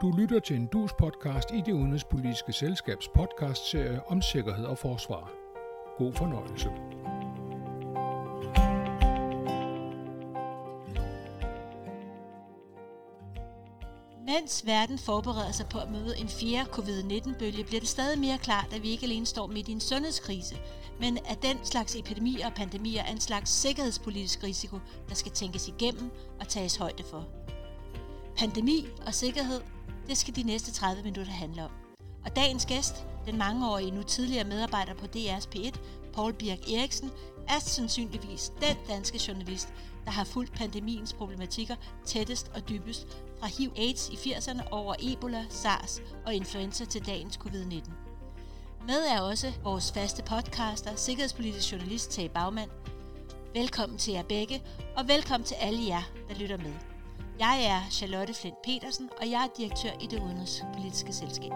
Du lytter til en dus podcast i det udenrigspolitiske selskabs podcastserie om sikkerhed og forsvar. God fornøjelse. Mens verden forbereder sig på at møde en fjerde covid-19-bølge, bliver det stadig mere klart, at vi ikke alene står midt i en sundhedskrise, men at den slags epidemier og pandemier er en slags sikkerhedspolitisk risiko, der skal tænkes igennem og tages højde for. Pandemi og sikkerhed, det skal de næste 30 minutter handle om. Og dagens gæst, den mangeårige nu tidligere medarbejder på DR's P1, Paul Birk Eriksen, er sandsynligvis den danske journalist, der har fulgt pandemiens problematikker tættest og dybest fra HIV-AIDS i 80'erne over Ebola, SARS og influenza til dagens covid-19. Med er også vores faste podcaster, sikkerhedspolitisk journalist Tage Bagmand. Velkommen til jer begge, og velkommen til alle jer, der lytter med. Jeg er Charlotte Flint Petersen, og jeg er direktør i det udenrigspolitiske selskab.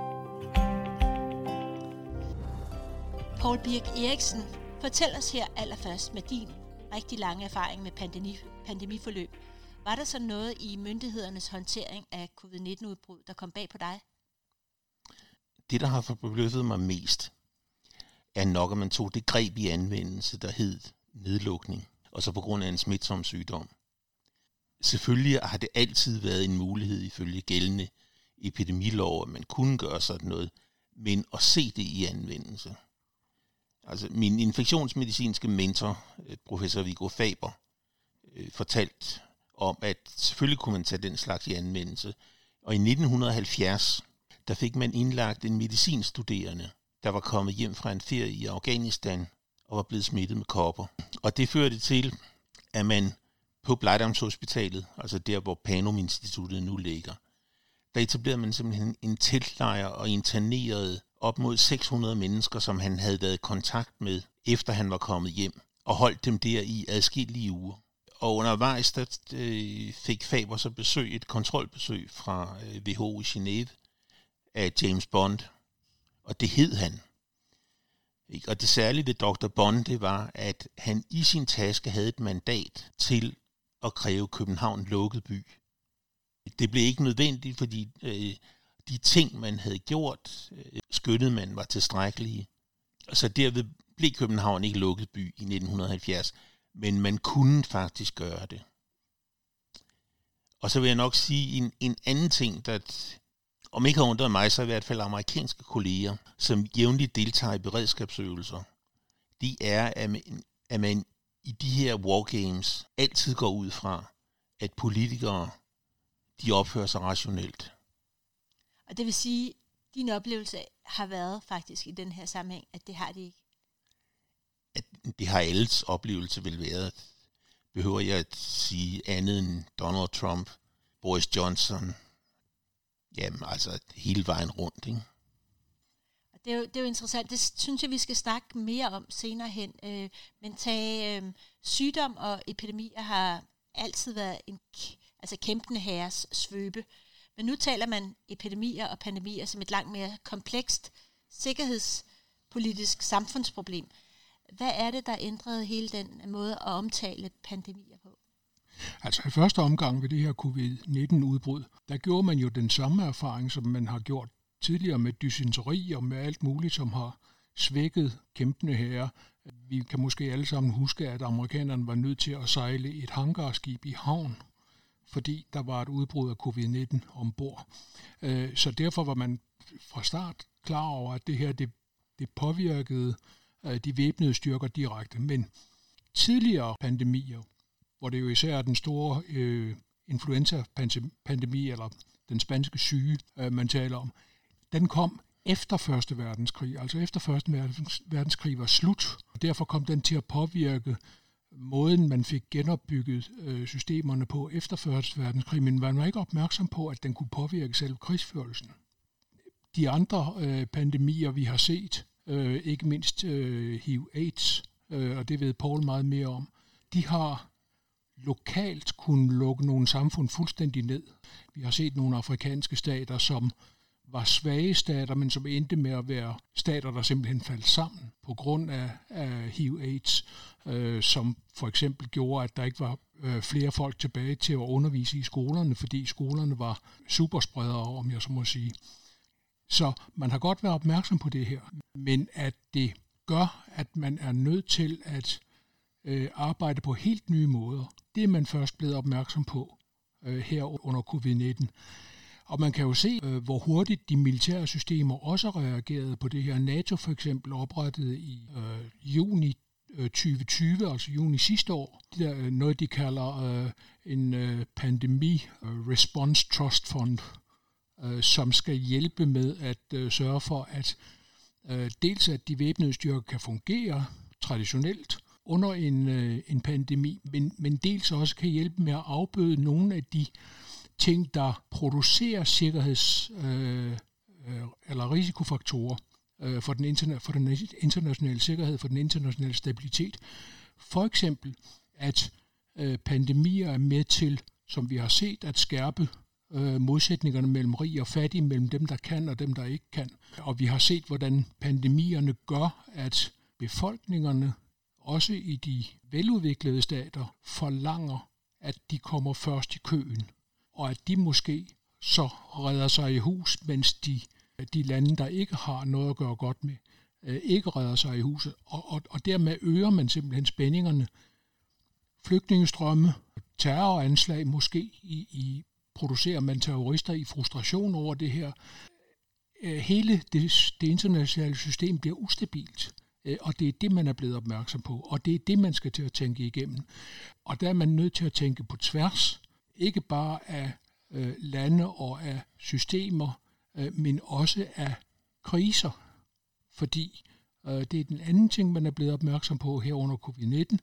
Paul Birk Eriksen, fortæl os her allerførst med din rigtig lange erfaring med pandemi, pandemiforløb. Var der så noget i myndighedernes håndtering af covid-19-udbrud, der kom bag på dig? Det, der har forbløffet mig mest, er nok, at man tog det greb i anvendelse, der hed nedlukning, og så på grund af en smitsom sygdom. Selvfølgelig har det altid været en mulighed ifølge gældende epidemilov, at man kunne gøre sådan noget, men at se det i anvendelse. Altså min infektionsmedicinske mentor, øh, professor Viggo Faber, øh, fortalt om, at selvfølgelig kunne man tage den slags i anvendelse. Og i 1970, der fik man indlagt en medicinstuderende, der var kommet hjem fra en ferie i Afghanistan og var blevet smittet med kopper. Og det førte til, at man på Blejdomshospitalet, altså der, hvor Panum Instituttet nu ligger, der etablerede man simpelthen en teltlejr og internerede op mod 600 mennesker, som han havde været i kontakt med, efter han var kommet hjem, og holdt dem der i adskillige uger. Og undervejs der, øh, fik Faber så besøg, et kontrolbesøg fra øh, WHO i Genève af James Bond, og det hed han. Ikke? Og det særlige ved Dr. Bond, det var, at han i sin taske havde et mandat til at kræve København lukket by. Det blev ikke nødvendigt, fordi øh, de ting, man havde gjort, øh, skyndede man var tilstrækkelige. Og så derved blev København ikke lukket by i 1970, men man kunne faktisk gøre det. Og så vil jeg nok sige en, en anden ting, der om ikke har undret mig, så i hvert fald amerikanske kolleger, som jævnligt deltager i beredskabsøvelser, de er, at man, at man i de her wargames altid går ud fra, at politikere, de opfører sig rationelt. Og det vil sige, at din oplevelse har været faktisk i den her sammenhæng, at det har de ikke? At det har alles oplevelse vel været. Behøver jeg at sige andet end Donald Trump, Boris Johnson, jamen altså hele vejen rundt, ikke? Det er, jo, det er jo interessant. Det synes jeg, vi skal snakke mere om senere hen. Øh, men tage øh, sygdom og epidemier har altid været en altså kæmpende herres svøbe. Men nu taler man epidemier og pandemier som et langt mere komplekst sikkerhedspolitisk samfundsproblem. Hvad er det, der ændrede hele den måde at omtale pandemier på? Altså i første omgang ved det her covid-19-udbrud, der gjorde man jo den samme erfaring, som man har gjort tidligere med dysenteri og med alt muligt, som har svækket kæmpende herrer. Vi kan måske alle sammen huske, at amerikanerne var nødt til at sejle et hangarskib i havn, fordi der var et udbrud af covid-19 ombord. Øh, så derfor var man fra start klar over, at det her det, det påvirkede øh, de væbnede styrker direkte. Men tidligere pandemier, hvor det jo især er den store øh, influenza-pandemi, eller den spanske syge, øh, man taler om, den kom efter Første Verdenskrig, altså efter Første Verdenskrig var slut. Derfor kom den til at påvirke måden, man fik genopbygget øh, systemerne på efter Første Verdenskrig, men man var ikke opmærksom på, at den kunne påvirke selv krigsførelsen. De andre øh, pandemier, vi har set, øh, ikke mindst øh, HIV-AIDS, øh, og det ved Paul meget mere om, de har lokalt kunne lukke nogle samfund fuldstændig ned. Vi har set nogle afrikanske stater, som var svage stater, men som endte med at være stater, der simpelthen faldt sammen på grund af, af HIV-AIDS, øh, som for eksempel gjorde, at der ikke var øh, flere folk tilbage til at undervise i skolerne, fordi skolerne var superspredere, om jeg så må sige. Så man har godt været opmærksom på det her, men at det gør, at man er nødt til at øh, arbejde på helt nye måder, det er man først blevet opmærksom på øh, her under covid-19. Og man kan jo se, øh, hvor hurtigt de militære systemer også reagerede på det her. NATO for eksempel oprettede i øh, juni øh, 2020, altså juni sidste år, det der, øh, noget de kalder øh, en øh, pandemi øh, response trust fund, øh, som skal hjælpe med at øh, sørge for, at øh, dels at de væbnede styrker kan fungere traditionelt under en, øh, en pandemi, men, men dels også kan hjælpe med at afbøde nogle af de ting, der producerer sikkerheds- øh, øh, eller risikofaktorer øh, for, den interna- for den internationale sikkerhed, for den internationale stabilitet. For eksempel, at øh, pandemier er med til, som vi har set, at skærpe øh, modsætningerne mellem rig og fattig, mellem dem, der kan og dem, der ikke kan. Og vi har set, hvordan pandemierne gør, at befolkningerne, også i de veludviklede stater, forlanger, at de kommer først i køen, og at de måske så redder sig i hus, mens de, de lande, der ikke har noget at gøre godt med, øh, ikke redder sig i huset. Og, og, og dermed øger man simpelthen spændingerne. Flygtningestrømme, terroranslag måske i, i producerer man terrorister i frustration over det her. Øh, hele det, det internationale system bliver ustabilt, øh, og det er det, man er blevet opmærksom på, og det er det, man skal til at tænke igennem. Og der er man nødt til at tænke på tværs, ikke bare af øh, lande og af systemer, øh, men også af kriser, fordi øh, det er den anden ting, man er blevet opmærksom på her under covid-19,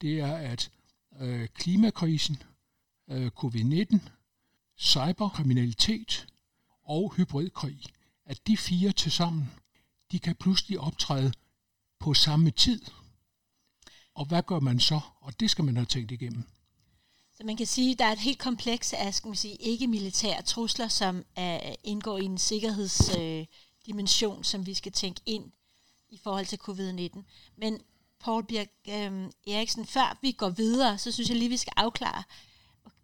det er, at øh, klimakrisen, covid-19, cyberkriminalitet og hybridkrig, at de fire til sammen, de kan pludselig optræde på samme tid. Og hvad gør man så? Og det skal man have tænkt igennem. Så man kan sige, at der er et helt kompleks af skal man sige, ikke-militære trusler, som er, indgår i en sikkerhedsdimension, øh, som vi skal tænke ind i forhold til covid-19. Men Paul Birk øh, Eriksen, før vi går videre, så synes jeg lige, vi skal afklare,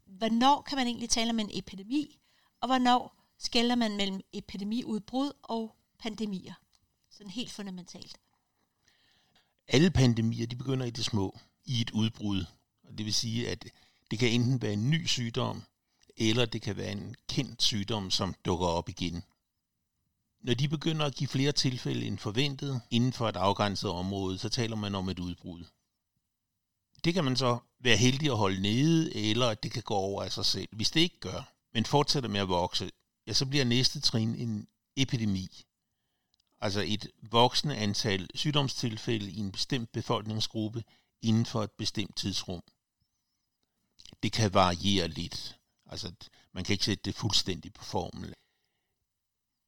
hvornår kan man egentlig tale om en epidemi, og hvornår skælder man mellem epidemiudbrud og pandemier. Sådan helt fundamentalt. Alle pandemier, de begynder i det små, i et udbrud. Og det vil sige, at det kan enten være en ny sygdom, eller det kan være en kendt sygdom, som dukker op igen. Når de begynder at give flere tilfælde end forventet inden for et afgrænset område, så taler man om et udbrud. Det kan man så være heldig at holde nede, eller at det kan gå over af sig selv. Hvis det ikke gør, men fortsætter med at vokse, ja, så bliver næste trin en epidemi. Altså et voksende antal sygdomstilfælde i en bestemt befolkningsgruppe inden for et bestemt tidsrum. Det kan variere lidt. Altså, man kan ikke sætte det fuldstændig på formel.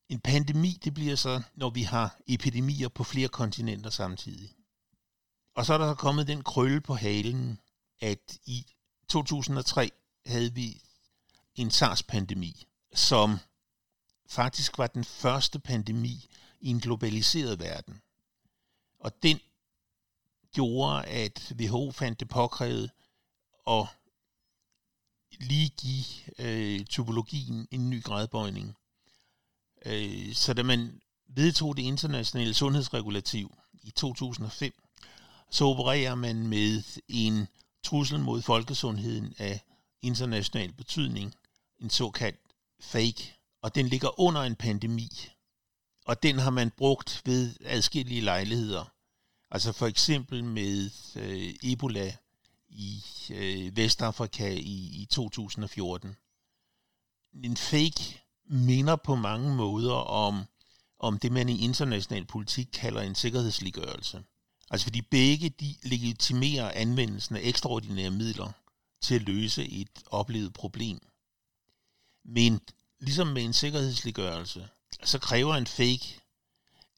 En pandemi, det bliver så, når vi har epidemier på flere kontinenter samtidig. Og så er der kommet den krølle på halen, at i 2003 havde vi en SARS-pandemi, som faktisk var den første pandemi i en globaliseret verden. Og den gjorde, at WHO fandt det påkrævet at lige give øh, topologien en ny gradbøjning. Øh, så da man vedtog det internationale sundhedsregulativ i 2005, så opererer man med en trussel mod folkesundheden af international betydning, en såkaldt fake, og den ligger under en pandemi. Og den har man brugt ved adskillige lejligheder. Altså for eksempel med øh, Ebola i øh, Vestafrika i, i 2014. En fake minder på mange måder om, om det, man i international politik kalder en sikkerhedsliggørelse. Altså fordi begge de legitimerer anvendelsen af ekstraordinære midler til at løse et oplevet problem. Men ligesom med en sikkerhedsliggørelse, så kræver en fake,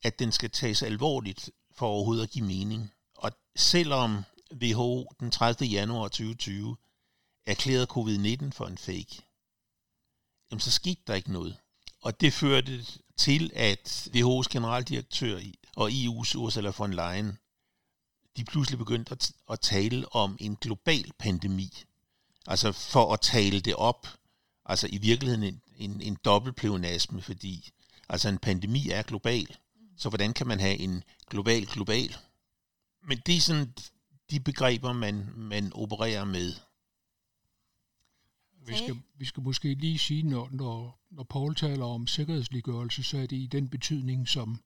at den skal tages alvorligt for overhovedet at give mening. Og selvom WHO den 30. januar 2020 erklærede covid-19 for en fake, jamen så skete der ikke noget. Og det førte til, at WHO's generaldirektør og EU's Ursula von Leyen, de pludselig begyndte at, at tale om en global pandemi. Altså for at tale det op, altså i virkeligheden en, en, en dobbelt pleonasme, fordi altså en pandemi er global. Så hvordan kan man have en global global? Men det er sådan de begreber, man, man opererer med. Vi skal, vi skal måske lige sige, når, når, når Paul taler om sikkerhedsliggørelse, så er det i den betydning, som,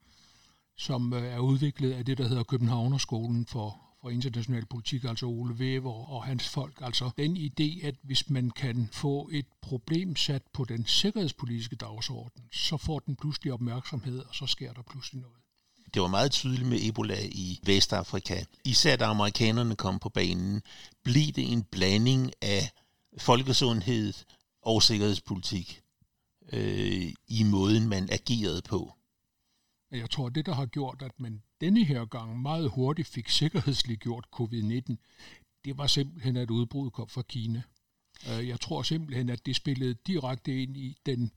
som øh, er udviklet af det, der hedder Københavnerskolen for, for international politik, altså Ole Weber og hans folk. Altså den idé, at hvis man kan få et problem sat på den sikkerhedspolitiske dagsorden, så får den pludselig opmærksomhed, og så sker der pludselig noget. Det var meget tydeligt med Ebola i Vestafrika. Især da amerikanerne kom på banen, blev det en blanding af folkesundhed og sikkerhedspolitik øh, i måden, man agerede på. Jeg tror, det, der har gjort, at man denne her gang meget hurtigt fik sikkerhedsliggjort covid-19, det var simpelthen, at udbruddet kom fra Kina. Øh, jeg tror simpelthen, at det spillede direkte ind i den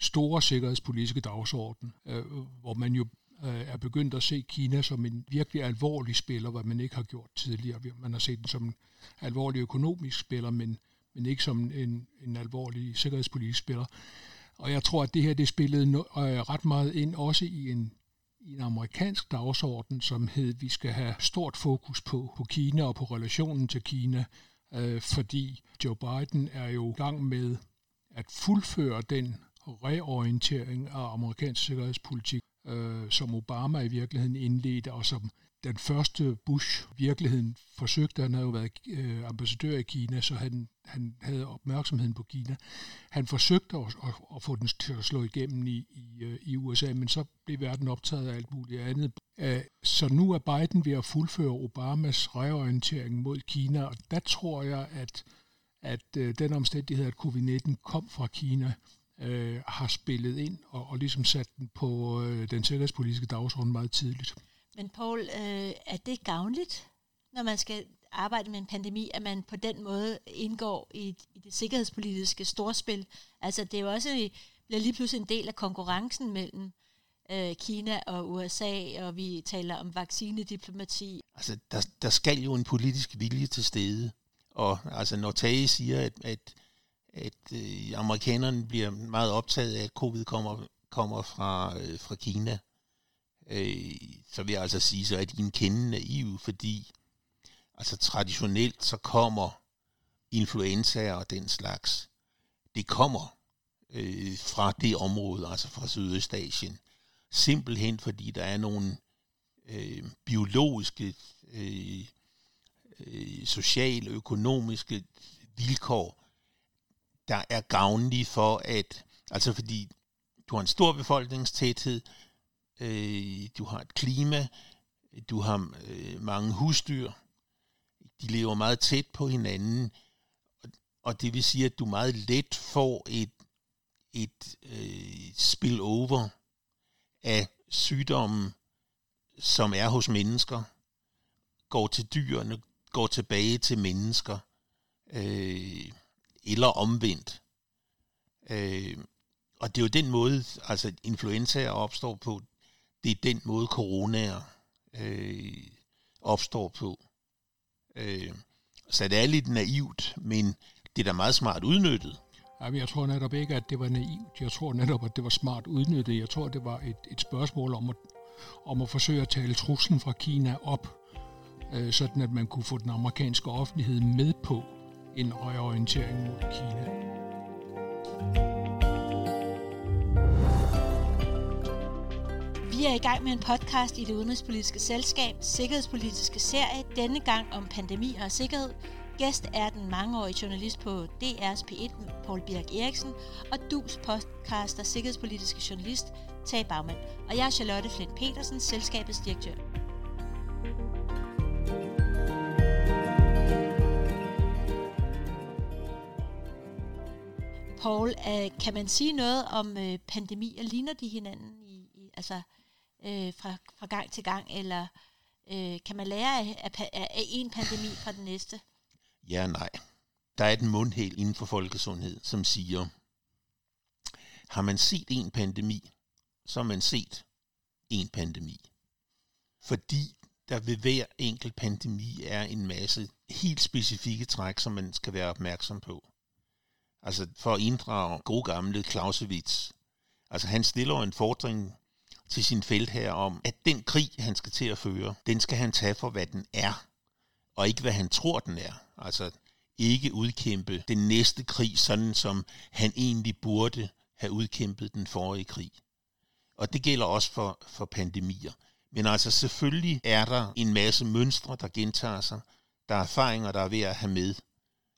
store sikkerhedspolitiske dagsorden, øh, hvor man jo øh, er begyndt at se Kina som en virkelig alvorlig spiller, hvad man ikke har gjort tidligere. Man har set den som en alvorlig økonomisk spiller, men, men ikke som en, en alvorlig sikkerhedspolitisk spiller. Og jeg tror, at det her det spillede no, øh, ret meget ind også i en, i en amerikansk dagsorden, som hed, vi skal have stort fokus på, på Kina og på relationen til Kina, øh, fordi Joe Biden er jo i gang med at fuldføre den reorientering af amerikansk sikkerhedspolitik, øh, som Obama i virkeligheden indledte, og som den første Bush virkeligheden forsøgte, han havde jo været øh, ambassadør i Kina, så han, han havde opmærksomheden på Kina. Han forsøgte at, at, at få den til at slå igennem i, i, øh, i USA, men så blev verden optaget af alt muligt andet. Æh, så nu er Biden ved at fuldføre Obamas reorientering mod Kina, og der tror jeg, at, at øh, den omstændighed, at covid-19 kom fra Kina, øh, har spillet ind og, og ligesom sat den på øh, den sikkerhedspolitiske dagsorden meget tidligt. Men Paul, øh, er det gavnligt, når man skal arbejde med en pandemi, at man på den måde indgår i, i det sikkerhedspolitiske storspil? Altså det er jo også bliver lige pludselig en del af konkurrencen mellem øh, Kina og USA, og vi taler om vaccinediplomati. Altså der, der skal jo en politisk vilje til stede, og altså når Tage siger, at, at, at øh, amerikanerne bliver meget optaget af, at covid kommer, kommer fra, øh, fra Kina, øh, så vil jeg altså sige, så er de en kende naive, fordi altså traditionelt så kommer influenzaer og den slags, det kommer øh, fra det område, altså fra Sydøstasien, simpelthen fordi der er nogle øh, biologiske, øh, øh, sociale, økonomiske vilkår, der er gavnlige for at, altså fordi du har en stor befolkningstæthed, øh, du har et klima, du har øh, mange husdyr, de lever meget tæt på hinanden, og, og det vil sige, at du meget let får et, et øh, spillover af sygdommen, som er hos mennesker, går til dyrene, går tilbage til mennesker, øh, eller omvendt. Øh, og det er jo den måde, altså influenzaer opstår på, det er den måde, coronaer øh, opstår på. Øh, så det er lidt naivt, men det er da meget smart udnyttet. Jamen, jeg tror netop ikke, at det var naivt. Jeg tror netop, at det var smart udnyttet. Jeg tror, det var et, et spørgsmål om at, om at forsøge at tale truslen fra Kina op, øh, sådan at man kunne få den amerikanske offentlighed med på en orientering mod Kina. Vi er i gang med en podcast i det udenrigspolitiske selskab, Sikkerhedspolitiske serie, denne gang om pandemi og sikkerhed. Gæst er den mangeårige journalist på DR's P1, Paul Birk Eriksen, og DUS podcaster, Sikkerhedspolitiske journalist, Tage Bagman. Og jeg er Charlotte Flint Petersen, selskabets direktør. Paul, øh, kan man sige noget om øh, pandemier? Ligner de hinanden i, i altså øh, fra, fra gang til gang, eller øh, kan man lære af, af, af en pandemi fra den næste? Ja nej. Der er et mundhæld inden for folkesundhed, som siger, har man set en pandemi, så har man set en pandemi. Fordi der ved hver enkelt pandemi er en masse helt specifikke træk, som man skal være opmærksom på. Altså for at inddrage god gamle Clausewitz. Altså han stiller en fordring til sin feltherre om, at den krig, han skal til at føre, den skal han tage for, hvad den er, og ikke hvad han tror, den er. Altså ikke udkæmpe den næste krig, sådan som han egentlig burde have udkæmpet den forrige krig. Og det gælder også for, for pandemier. Men altså selvfølgelig er der en masse mønstre, der gentager sig. Der er erfaringer, der er ved at have med.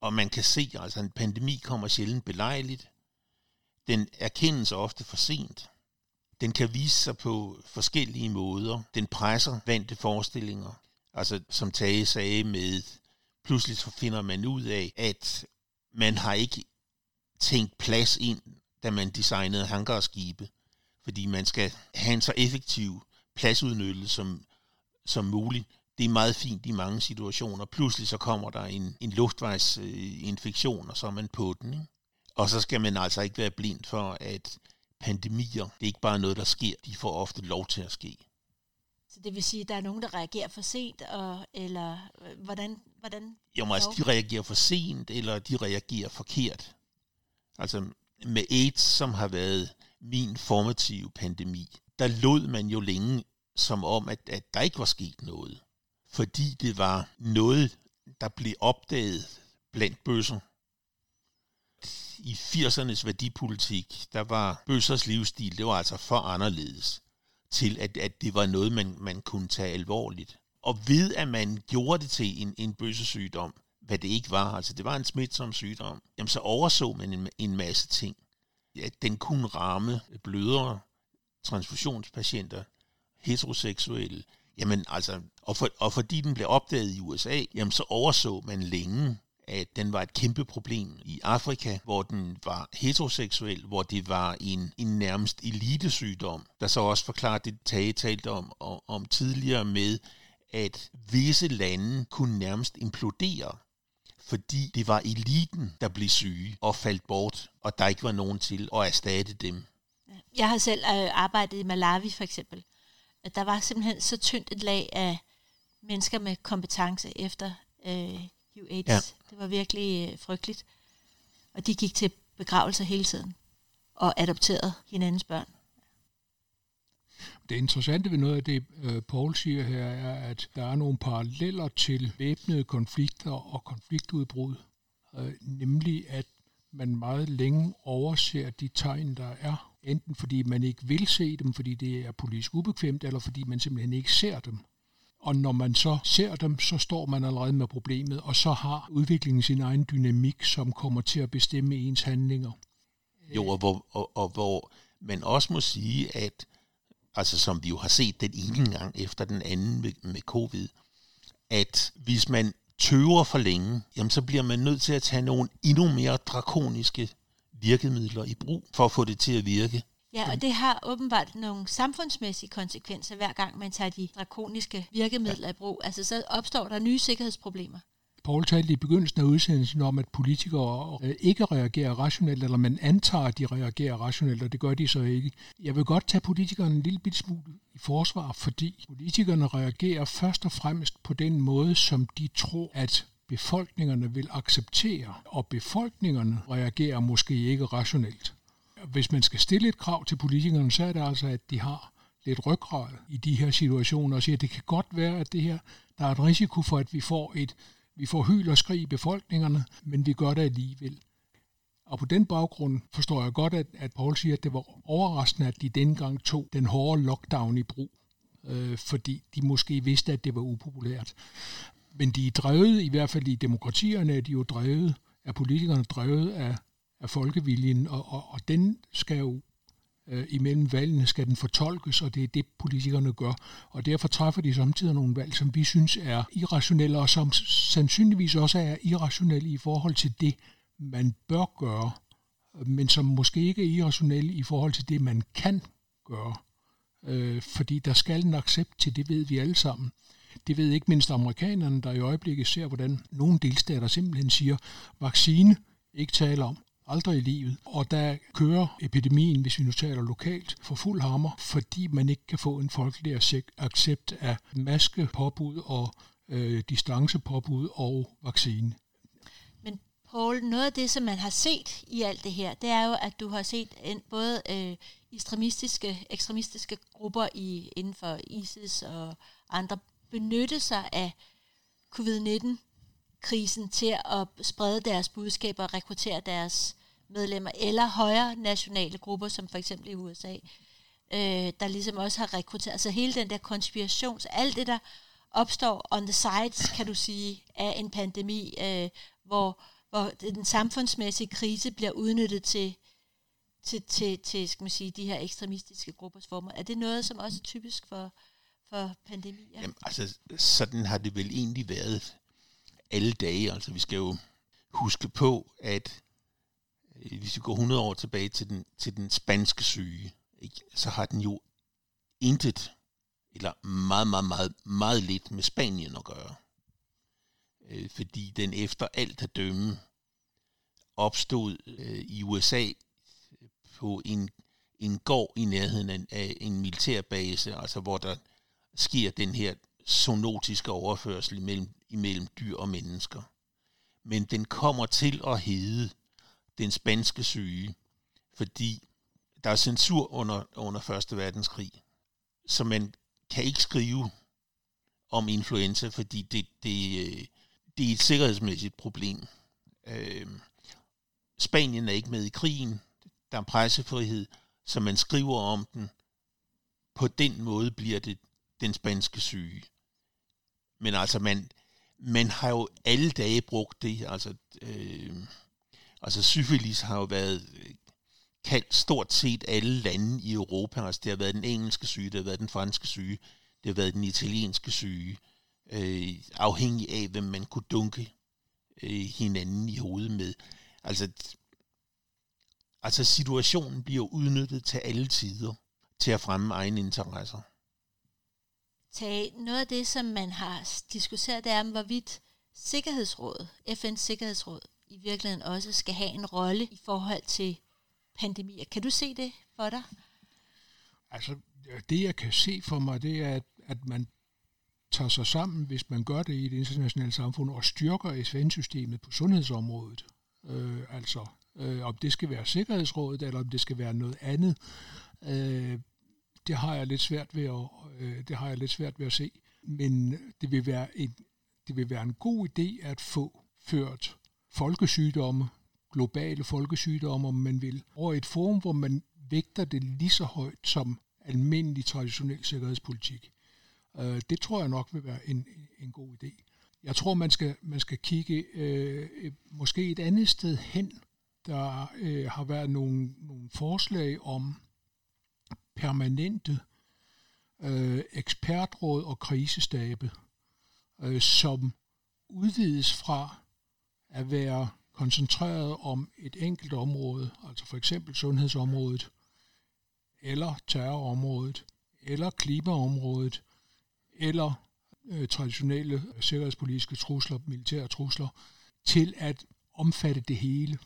Og man kan se, altså en pandemi kommer sjældent belejligt. Den erkendes ofte for sent. Den kan vise sig på forskellige måder. Den presser vante forestillinger. Altså som Tage sagde med, pludselig så finder man ud af, at man har ikke tænkt plads ind, da man designede hangarskibe. Fordi man skal have en så effektiv pladsudnyttelse som, som muligt. Det er meget fint i mange situationer. Pludselig så kommer der en, en luftvejsinfektion, og så er man på den. Ikke? Og så skal man altså ikke være blind for, at pandemier, det er ikke bare noget, der sker. De får ofte lov til at ske. Så det vil sige, at der er nogen, der reagerer for sent, og, eller øh, hvordan? hvordan jo, altså, de reagerer for sent, eller de reagerer forkert. Altså med AIDS, som har været min formative pandemi, der lod man jo længe som om, at, at der ikke var sket noget. Fordi det var noget, der blev opdaget blandt bøsser. I 80'ernes værdipolitik, der var bøssers livsstil, det var altså for anderledes til, at, at det var noget, man, man kunne tage alvorligt. Og ved, at man gjorde det til en, en bøssesygdom, hvad det ikke var, altså det var en smitsom sygdom, jamen så overså man en, en masse ting. Ja, den kunne ramme blødere, transfusionspatienter, heteroseksuelle, jamen altså, og, for, og fordi den blev opdaget i USA, jamen så overså man længe, at den var et kæmpe problem i Afrika, hvor den var heteroseksuel, hvor det var en, en nærmest elitesygdom, der så også forklarer det Tage talte om, om, om tidligere med, at visse lande kunne nærmest implodere, fordi det var eliten, der blev syge og faldt bort, og der ikke var nogen til at erstatte dem. Jeg har selv øh, arbejdet i Malawi for eksempel. At der var simpelthen så tyndt et lag af mennesker med kompetence efter øh, HIV-AIDS. Ja. Det var virkelig øh, frygteligt. Og de gik til begravelser hele tiden og adopterede hinandens børn. Det interessante ved noget af det, øh, Paul siger her, er, at der er nogle paralleller til væbnede konflikter og konfliktudbrud. Øh, nemlig, at man meget længe overser de tegn, der er. Enten fordi man ikke vil se dem, fordi det er politisk ubekvemt, eller fordi man simpelthen ikke ser dem. Og når man så ser dem, så står man allerede med problemet, og så har udviklingen sin egen dynamik, som kommer til at bestemme ens handlinger. Jo, og hvor, og, og hvor man også må sige, at altså som vi jo har set den ene gang efter den anden med, med covid, at hvis man tøver for længe, jamen så bliver man nødt til at tage nogle endnu mere drakoniske virkemidler i brug for at få det til at virke. Ja, og det har åbenbart nogle samfundsmæssige konsekvenser, hver gang man tager de drakoniske virkemidler ja. i brug. Altså så opstår der nye sikkerhedsproblemer. Paul talte i begyndelsen af udsendelsen om, at politikere øh, ikke reagerer rationelt, eller man antager, at de reagerer rationelt, og det gør de så ikke. Jeg vil godt tage politikerne en lille bit smule i forsvar, fordi politikerne reagerer først og fremmest på den måde, som de tror, at befolkningerne vil acceptere, og befolkningerne reagerer måske ikke rationelt. Hvis man skal stille et krav til politikerne, så er det altså, at de har lidt ryggrad i de her situationer og siger, at det kan godt være, at det her, der er et risiko for, at vi får et vi får hyl og skrig i befolkningerne, men vi gør det alligevel. Og på den baggrund forstår jeg godt, at, at Paul siger, at det var overraskende, at de dengang tog den hårde lockdown i brug, øh, fordi de måske vidste, at det var upopulært. Men de er drevet, i hvert fald i demokratierne, er de jo drevet, er politikerne drevet af, af folkeviljen, og, og, og den skal jo øh, imellem valgene skal den fortolkes, og det er det, politikerne gør. Og derfor træffer de samtidig nogle valg, som vi synes er irrationelle, og som sandsynligvis også er irrationelle i forhold til det, man bør gøre, men som måske ikke er irrationelle i forhold til det, man kan gøre. Øh, fordi der skal en accept til, det ved vi alle sammen. Det ved ikke mindst amerikanerne, der i øjeblikket ser, hvordan nogle delstater simpelthen siger, vaccine, ikke tale om, aldrig i livet. Og der kører epidemien, hvis vi nu taler lokalt, for fuld hammer, fordi man ikke kan få en folkelig accept af maskepåbud og øh, distancepåbud og vaccine. Men Paul, noget af det, som man har set i alt det her, det er jo, at du har set en, både øh, ekstremistiske, ekstremistiske grupper i, inden for ISIS og andre benytte sig af covid-19-krisen til at sprede deres budskaber og rekruttere deres medlemmer, eller højere nationale grupper, som for eksempel i USA, øh, der ligesom også har rekrutteret. Altså hele den der konspirations, alt det der opstår on the sides, kan du sige, af en pandemi, øh, hvor, hvor den samfundsmæssige krise bliver udnyttet til, til, til, til skal man sige, de her ekstremistiske gruppers former. Er det noget, som også er typisk for, for pandemier? Jamen, altså, sådan har det vel egentlig været alle dage. Altså, vi skal jo huske på, at øh, hvis vi går 100 år tilbage til den, til den spanske syge, ikke, så har den jo intet, eller meget, meget, meget, meget lidt med Spanien at gøre. Øh, fordi den efter alt at dømme opstod øh, i USA på en, en gård i nærheden af en militærbase, altså hvor der sker den her zoonotiske overførsel imellem, imellem dyr og mennesker. Men den kommer til at hedde den spanske syge, fordi der er censur under, under 1. verdenskrig, så man kan ikke skrive om influenza, fordi det, det, øh, det er et sikkerhedsmæssigt problem. Øh, Spanien er ikke med i krigen, der er pressefrihed, så man skriver om den. På den måde bliver det den spanske syge. Men altså, man, man har jo alle dage brugt det. Altså, øh, altså syfilis har jo været øh, kaldt stort set alle lande i Europa. Altså, det har været den engelske syge, det har været den franske syge, det har været den italienske syge. Øh, afhængig af, hvem man kunne dunke øh, hinanden i hovedet med. Altså, altså situationen bliver udnyttet til alle tider til at fremme egne interesser tage noget af det, som man har diskuteret, det er, hvorvidt Sikkerhedsrådet, FN's Sikkerhedsråd, i virkeligheden også skal have en rolle i forhold til pandemier. Kan du se det for dig? Altså, det jeg kan se for mig, det er, at, at man tager sig sammen, hvis man gør det i det internationale samfund, og styrker FN-systemet på sundhedsområdet. Øh, altså, øh, om det skal være Sikkerhedsrådet, eller om det skal være noget andet. Øh, det har jeg lidt svært ved at, øh, det har jeg lidt svært ved at se. Men det vil være en, det vil være en god idé at få ført folkesygdomme, globale folkesygdomme, om man vil, over et forum, hvor man vægter det lige så højt som almindelig traditionel sikkerhedspolitik. Øh, det tror jeg nok vil være en, en god idé. Jeg tror, man skal, man skal kigge øh, måske et andet sted hen. Der øh, har været nogle, nogle forslag om permanente øh, ekspertråd og krisestabe, øh, som udvides fra at være koncentreret om et enkelt område, altså for eksempel sundhedsområdet, eller terrorområdet, eller klimaområdet, eller øh, traditionelle sikkerhedspolitiske trusler, militære trusler, til at omfatte det hele,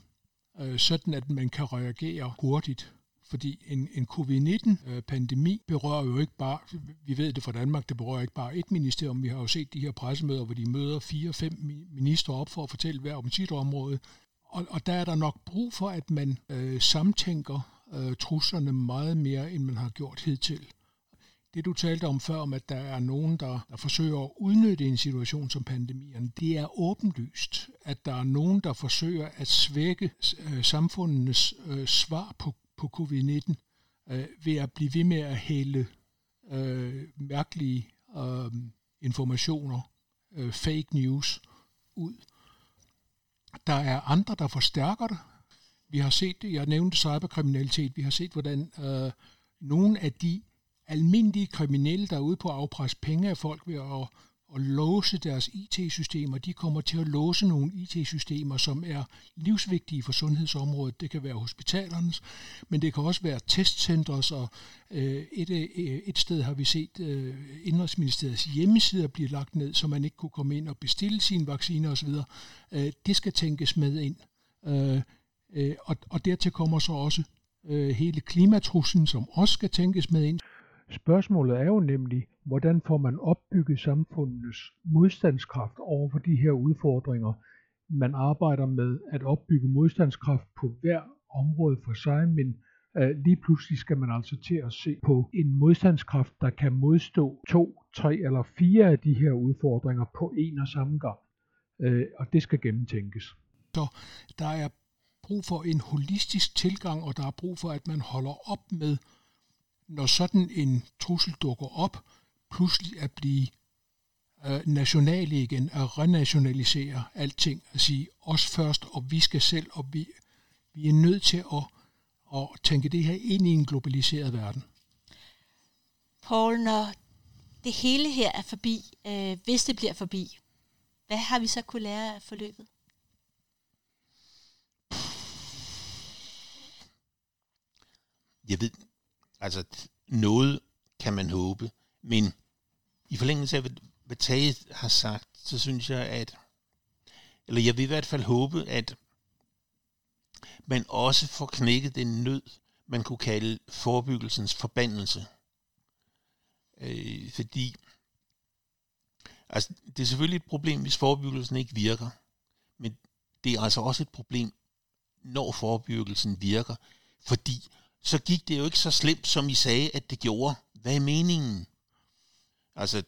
øh, sådan at man kan reagere hurtigt fordi en, en covid-19-pandemi øh, berører jo ikke bare, vi ved det fra Danmark, det berører ikke bare et ministerium. Vi har jo set de her pressemøder, hvor de møder fire-fem ministre op for at fortælle hver om sit område. Og, og der er der nok brug for, at man øh, samtænker øh, truslerne meget mere, end man har gjort hidtil. Det du talte om før, om at der er nogen, der, der forsøger at udnytte en situation som pandemien, det er åbenlyst, at der er nogen, der forsøger at svække øh, samfundenes øh, svar på på covid-19 øh, ved at blive ved med at hælde øh, mærkelige øh, informationer, øh, fake news, ud. Der er andre, der forstærker det. Vi har set det, jeg nævnte cyberkriminalitet, vi har set, hvordan øh, nogle af de almindelige kriminelle, der er ude på at afpresse penge af folk ved at at låse deres IT-systemer. De kommer til at låse nogle IT-systemer, som er livsvigtige for sundhedsområdet. Det kan være hospitalernes, men det kan også være testcentres, og øh, et, øh, et sted har vi set øh, Indrigsministeriets hjemmesider blive lagt ned, så man ikke kunne komme ind og bestille sine vacciner osv. Øh, det skal tænkes med ind. Øh, Øh, og, og dertil kommer så også øh, hele klimatruslen, som også skal tænkes med ind. Spørgsmålet er jo nemlig, hvordan får man opbygget samfundets modstandskraft over for de her udfordringer. Man arbejder med at opbygge modstandskraft på hver område for sig, men øh, lige pludselig skal man altså til at se på en modstandskraft, der kan modstå to, tre eller fire af de her udfordringer på en og samme gang. Øh, og det skal gennemtænkes. Så der er brug for en holistisk tilgang, og der er brug for, at man holder op med, når sådan en trussel dukker op, pludselig at blive øh, nationale igen, at renationalisere alting, at sige os først, og vi skal selv, og vi, vi er nødt til at, at tænke det her ind i en globaliseret verden. Paul, når det hele her er forbi, øh, hvis det bliver forbi, hvad har vi så kunne lære af forløbet? Jeg ved, altså noget kan man håbe, men i forlængelse af, hvad Tage har sagt, så synes jeg, at, eller jeg vil i hvert fald håbe, at man også får knækket den nød, man kunne kalde forebyggelsens forbandelse. Øh, fordi altså, det er selvfølgelig et problem, hvis forebyggelsen ikke virker, men det er altså også et problem, når forebyggelsen virker, fordi så gik det jo ikke så slemt, som I sagde, at det gjorde. Hvad er meningen? Altså,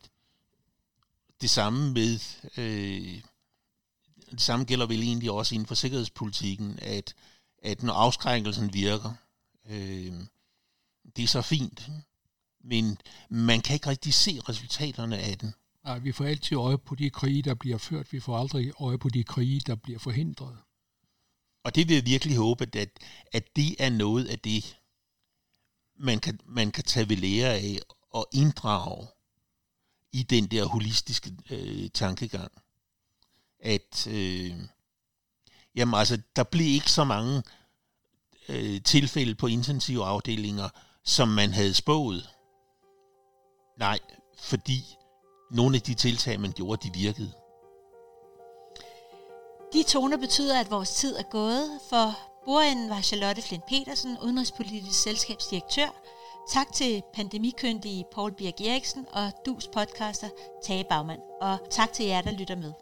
det samme med, øh, det samme gælder vel egentlig også inden for sikkerhedspolitikken, at, at når afskrækkelsen virker, øh, det er så fint, men man kan ikke rigtig se resultaterne af den. Nej, vi får altid øje på de krige, der bliver ført. Vi får aldrig øje på de krige, der bliver forhindret. Og det vil jeg virkelig håbe, at, at det er noget af det, man kan, man kan tage ved lære af og inddrage i den der holistiske øh, tankegang. At øh, jamen altså, der blev ikke så mange øh, tilfælde på intensive afdelinger, som man havde spået. Nej, fordi nogle af de tiltag, man gjorde, de virkede. De toner betyder, at vores tid er gået, for bordenden var Charlotte Flint Petersen, udenrigspolitisk selskabsdirektør. Tak til pandemikyndige Paul Birk Eriksen og Dus podcaster Tage Bagmand. Og tak til jer, der lytter med.